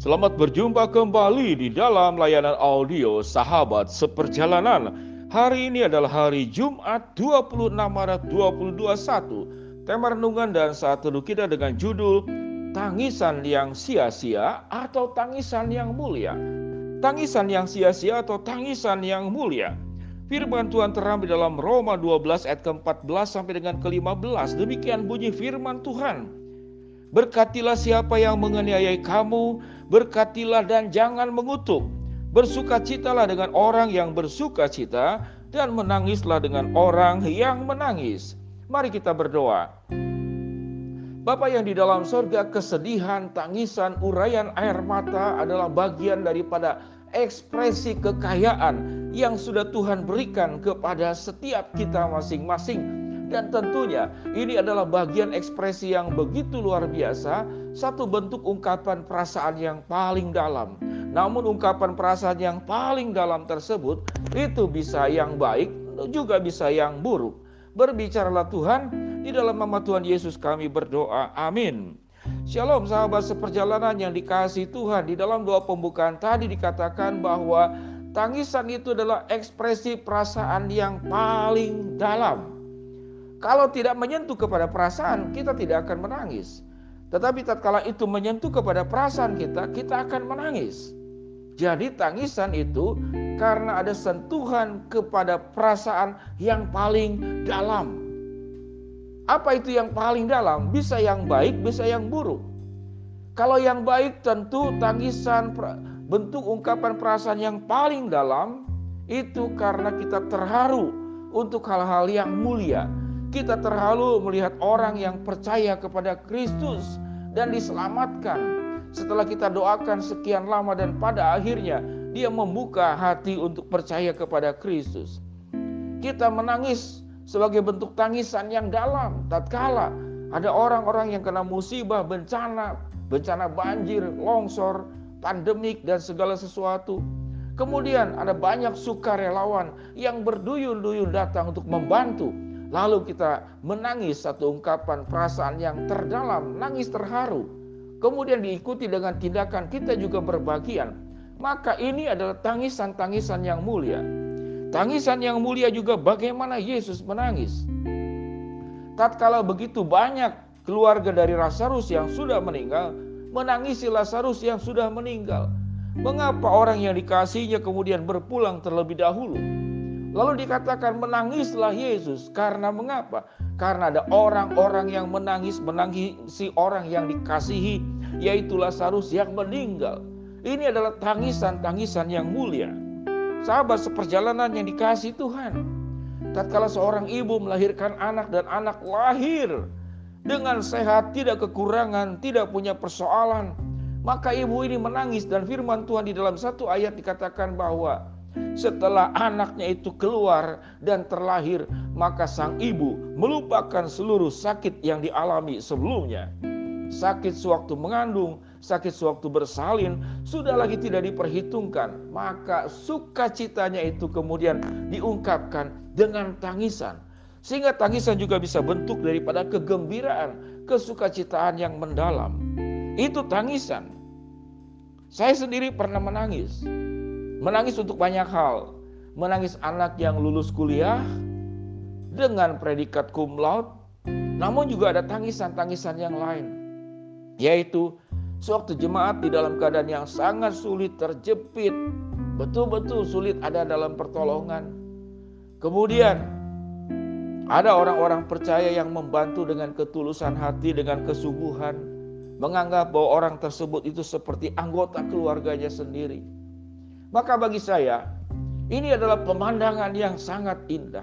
Selamat berjumpa kembali di dalam layanan audio Sahabat Seperjalanan. Hari ini adalah hari Jumat 26 Maret 2021. Tema renungan dan saat teduh kita dengan judul Tangisan yang sia-sia atau tangisan yang mulia. Tangisan yang sia-sia atau tangisan yang mulia. Firman Tuhan terambil dalam Roma 12 ayat ke-14 sampai dengan ke-15. Demikian bunyi firman Tuhan. Berkatilah siapa yang menganiayai kamu, berkatilah dan jangan mengutuk. Bersukacitalah dengan orang yang bersukacita dan menangislah dengan orang yang menangis. Mari kita berdoa. Bapa yang di dalam surga, kesedihan, tangisan, urayan air mata adalah bagian daripada ekspresi kekayaan yang sudah Tuhan berikan kepada setiap kita masing-masing dan tentunya ini adalah bagian ekspresi yang begitu luar biasa, satu bentuk ungkapan perasaan yang paling dalam. Namun ungkapan perasaan yang paling dalam tersebut itu bisa yang baik, juga bisa yang buruk. Berbicaralah Tuhan, di dalam nama Tuhan Yesus kami berdoa. Amin. Shalom sahabat seperjalanan yang dikasih Tuhan. Di dalam doa pembukaan tadi dikatakan bahwa tangisan itu adalah ekspresi perasaan yang paling dalam. Kalau tidak menyentuh kepada perasaan, kita tidak akan menangis. Tetapi tatkala itu menyentuh kepada perasaan kita, kita akan menangis. Jadi tangisan itu karena ada sentuhan kepada perasaan yang paling dalam. Apa itu yang paling dalam? Bisa yang baik, bisa yang buruk. Kalau yang baik tentu tangisan bentuk ungkapan perasaan yang paling dalam itu karena kita terharu untuk hal-hal yang mulia kita terhalu melihat orang yang percaya kepada Kristus dan diselamatkan. Setelah kita doakan sekian lama dan pada akhirnya dia membuka hati untuk percaya kepada Kristus. Kita menangis sebagai bentuk tangisan yang dalam tatkala ada orang-orang yang kena musibah, bencana, bencana banjir, longsor, pandemik dan segala sesuatu. Kemudian ada banyak sukarelawan yang berduyun-duyun datang untuk membantu Lalu kita menangis satu ungkapan perasaan yang terdalam, nangis terharu. Kemudian diikuti dengan tindakan kita juga berbagian. Maka ini adalah tangisan-tangisan yang mulia. Tangisan yang mulia juga bagaimana Yesus menangis. Tatkala begitu banyak keluarga dari Lazarus yang sudah meninggal, menangisi Lazarus yang sudah meninggal. Mengapa orang yang dikasihnya kemudian berpulang terlebih dahulu? Lalu dikatakan menangislah Yesus karena mengapa? Karena ada orang-orang yang menangis menangisi orang yang dikasihi yaitu Lazarus yang meninggal. Ini adalah tangisan-tangisan yang mulia. Sahabat seperjalanan yang dikasih Tuhan. Tatkala seorang ibu melahirkan anak dan anak lahir dengan sehat, tidak kekurangan, tidak punya persoalan, maka ibu ini menangis dan firman Tuhan di dalam satu ayat dikatakan bahwa setelah anaknya itu keluar dan terlahir, maka sang ibu melupakan seluruh sakit yang dialami sebelumnya. Sakit sewaktu mengandung, sakit sewaktu bersalin, sudah lagi tidak diperhitungkan. Maka sukacitanya itu kemudian diungkapkan dengan tangisan. Sehingga tangisan juga bisa bentuk daripada kegembiraan, kesukacitaan yang mendalam. Itu tangisan. Saya sendiri pernah menangis Menangis untuk banyak hal. Menangis anak yang lulus kuliah dengan predikat cum laude. Namun juga ada tangisan-tangisan yang lain. Yaitu sewaktu jemaat di dalam keadaan yang sangat sulit terjepit. Betul-betul sulit ada dalam pertolongan. Kemudian ada orang-orang percaya yang membantu dengan ketulusan hati, dengan kesungguhan, menganggap bahwa orang tersebut itu seperti anggota keluarganya sendiri. Maka bagi saya, ini adalah pemandangan yang sangat indah.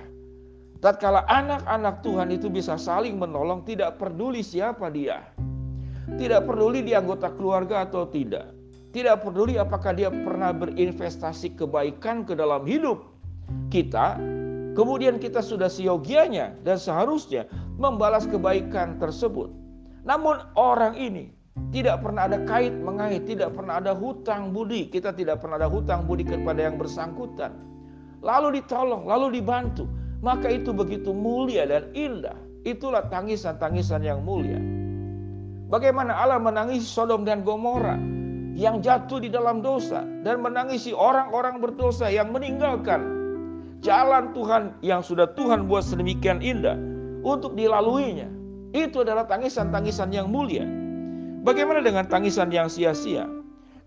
Tatkala anak-anak Tuhan itu bisa saling menolong, tidak peduli siapa dia. Tidak peduli di anggota keluarga atau tidak. Tidak peduli apakah dia pernah berinvestasi kebaikan ke dalam hidup kita. Kemudian kita sudah siogianya dan seharusnya membalas kebaikan tersebut. Namun orang ini tidak pernah ada kait mengait, tidak pernah ada hutang budi. Kita tidak pernah ada hutang budi kepada yang bersangkutan. Lalu ditolong, lalu dibantu. Maka itu begitu mulia dan indah. Itulah tangisan-tangisan yang mulia. Bagaimana Allah menangis Sodom dan Gomora yang jatuh di dalam dosa dan menangisi orang-orang berdosa yang meninggalkan jalan Tuhan yang sudah Tuhan buat sedemikian indah untuk dilaluinya. Itu adalah tangisan-tangisan yang mulia. Bagaimana dengan tangisan yang sia-sia?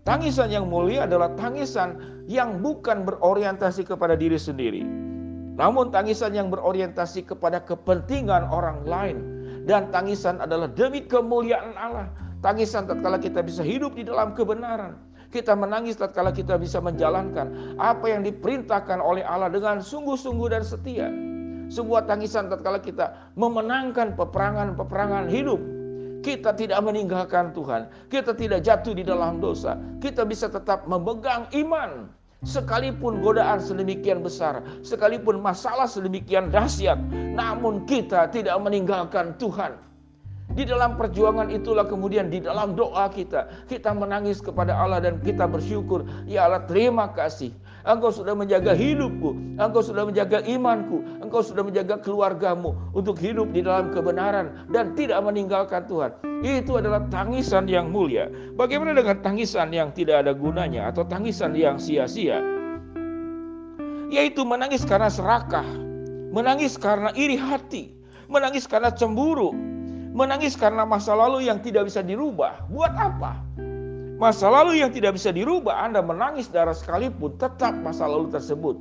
Tangisan yang mulia adalah tangisan yang bukan berorientasi kepada diri sendiri, namun tangisan yang berorientasi kepada kepentingan orang lain. Dan tangisan adalah demi kemuliaan Allah. Tangisan tatkala kita bisa hidup di dalam kebenaran. Kita menangis tatkala kita bisa menjalankan apa yang diperintahkan oleh Allah dengan sungguh-sungguh dan setia. Sebuah tangisan tatkala kita memenangkan peperangan-peperangan hidup kita tidak meninggalkan Tuhan, kita tidak jatuh di dalam dosa, kita bisa tetap memegang iman. Sekalipun godaan sedemikian besar, sekalipun masalah sedemikian dahsyat, namun kita tidak meninggalkan Tuhan. Di dalam perjuangan itulah kemudian di dalam doa kita, kita menangis kepada Allah dan kita bersyukur, ya Allah terima kasih. Engkau sudah menjaga hidupku, engkau sudah menjaga imanku, engkau sudah menjaga keluargamu untuk hidup di dalam kebenaran dan tidak meninggalkan Tuhan. Itu adalah tangisan yang mulia. Bagaimana dengan tangisan yang tidak ada gunanya atau tangisan yang sia-sia? Yaitu menangis karena serakah, menangis karena iri hati, menangis karena cemburu, menangis karena masa lalu yang tidak bisa dirubah. Buat apa? Masa lalu yang tidak bisa dirubah, Anda menangis darah sekalipun, tetap masa lalu tersebut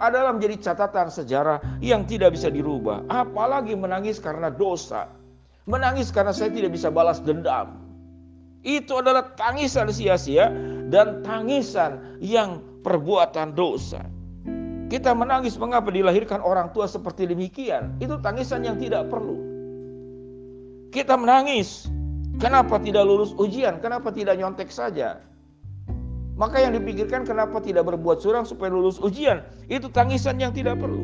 adalah menjadi catatan sejarah yang tidak bisa dirubah. Apalagi menangis karena dosa. Menangis karena saya tidak bisa balas dendam. Itu adalah tangisan sia-sia dan tangisan yang perbuatan dosa. Kita menangis mengapa dilahirkan orang tua seperti demikian. Itu tangisan yang tidak perlu. Kita menangis Kenapa tidak lulus ujian? Kenapa tidak nyontek saja? Maka yang dipikirkan kenapa tidak berbuat curang supaya lulus ujian? Itu tangisan yang tidak perlu.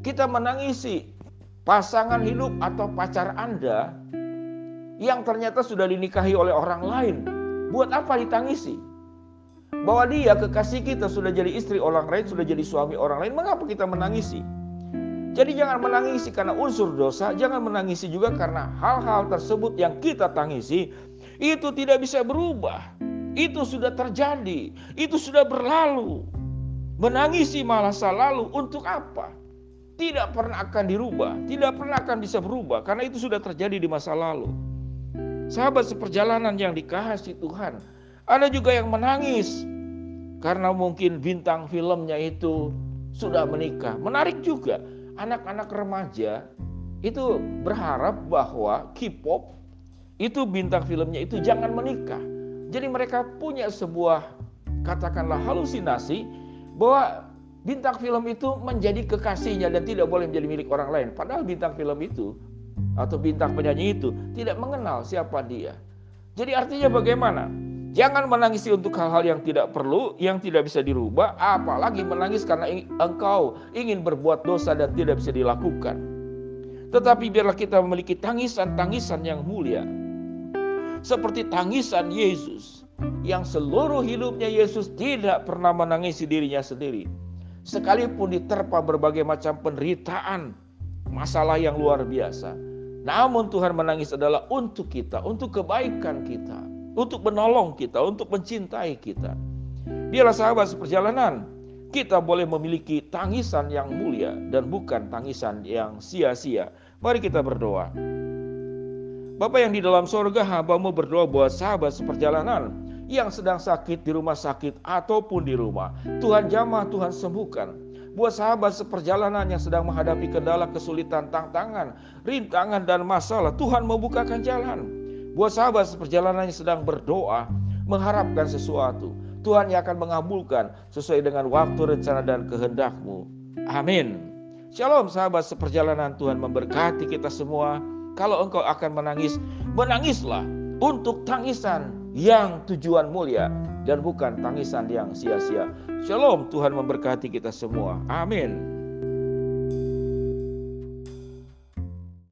Kita menangisi pasangan hidup atau pacar Anda yang ternyata sudah dinikahi oleh orang lain. Buat apa ditangisi? Bahwa dia kekasih kita sudah jadi istri orang lain, sudah jadi suami orang lain. Mengapa kita menangisi? Jadi jangan menangisi karena unsur dosa, jangan menangisi juga karena hal-hal tersebut yang kita tangisi itu tidak bisa berubah. Itu sudah terjadi, itu sudah berlalu. Menangisi masa lalu untuk apa? Tidak pernah akan dirubah, tidak pernah akan bisa berubah karena itu sudah terjadi di masa lalu. Sahabat seperjalanan yang dikasih Tuhan, ada juga yang menangis karena mungkin bintang filmnya itu sudah menikah. Menarik juga anak-anak remaja itu berharap bahwa K-pop itu bintang filmnya itu jangan menikah. Jadi mereka punya sebuah katakanlah halusinasi bahwa bintang film itu menjadi kekasihnya dan tidak boleh menjadi milik orang lain. Padahal bintang film itu atau bintang penyanyi itu tidak mengenal siapa dia. Jadi artinya bagaimana? Jangan menangisi untuk hal-hal yang tidak perlu, yang tidak bisa dirubah, apalagi menangis karena engkau ingin berbuat dosa dan tidak bisa dilakukan. Tetapi biarlah kita memiliki tangisan-tangisan yang mulia. Seperti tangisan Yesus yang seluruh hidupnya Yesus tidak pernah menangisi dirinya sendiri. Sekalipun diterpa berbagai macam penderitaan, masalah yang luar biasa. Namun Tuhan menangis adalah untuk kita, untuk kebaikan kita untuk menolong kita, untuk mencintai kita. Biarlah sahabat seperjalanan, kita boleh memiliki tangisan yang mulia dan bukan tangisan yang sia-sia. Mari kita berdoa. Bapak yang di dalam sorga, hambamu berdoa buat sahabat seperjalanan yang sedang sakit di rumah sakit ataupun di rumah. Tuhan jamah, Tuhan sembuhkan. Buat sahabat seperjalanan yang sedang menghadapi kendala, kesulitan, tantangan, rintangan, dan masalah, Tuhan membukakan jalan. Buat sahabat seperjalanan yang sedang berdoa, mengharapkan sesuatu, Tuhan yang akan mengabulkan sesuai dengan waktu, rencana, dan kehendakmu. Amin. Shalom sahabat seperjalanan Tuhan memberkati kita semua. Kalau engkau akan menangis, menangislah untuk tangisan yang tujuan mulia dan bukan tangisan yang sia-sia. Shalom Tuhan memberkati kita semua. Amin.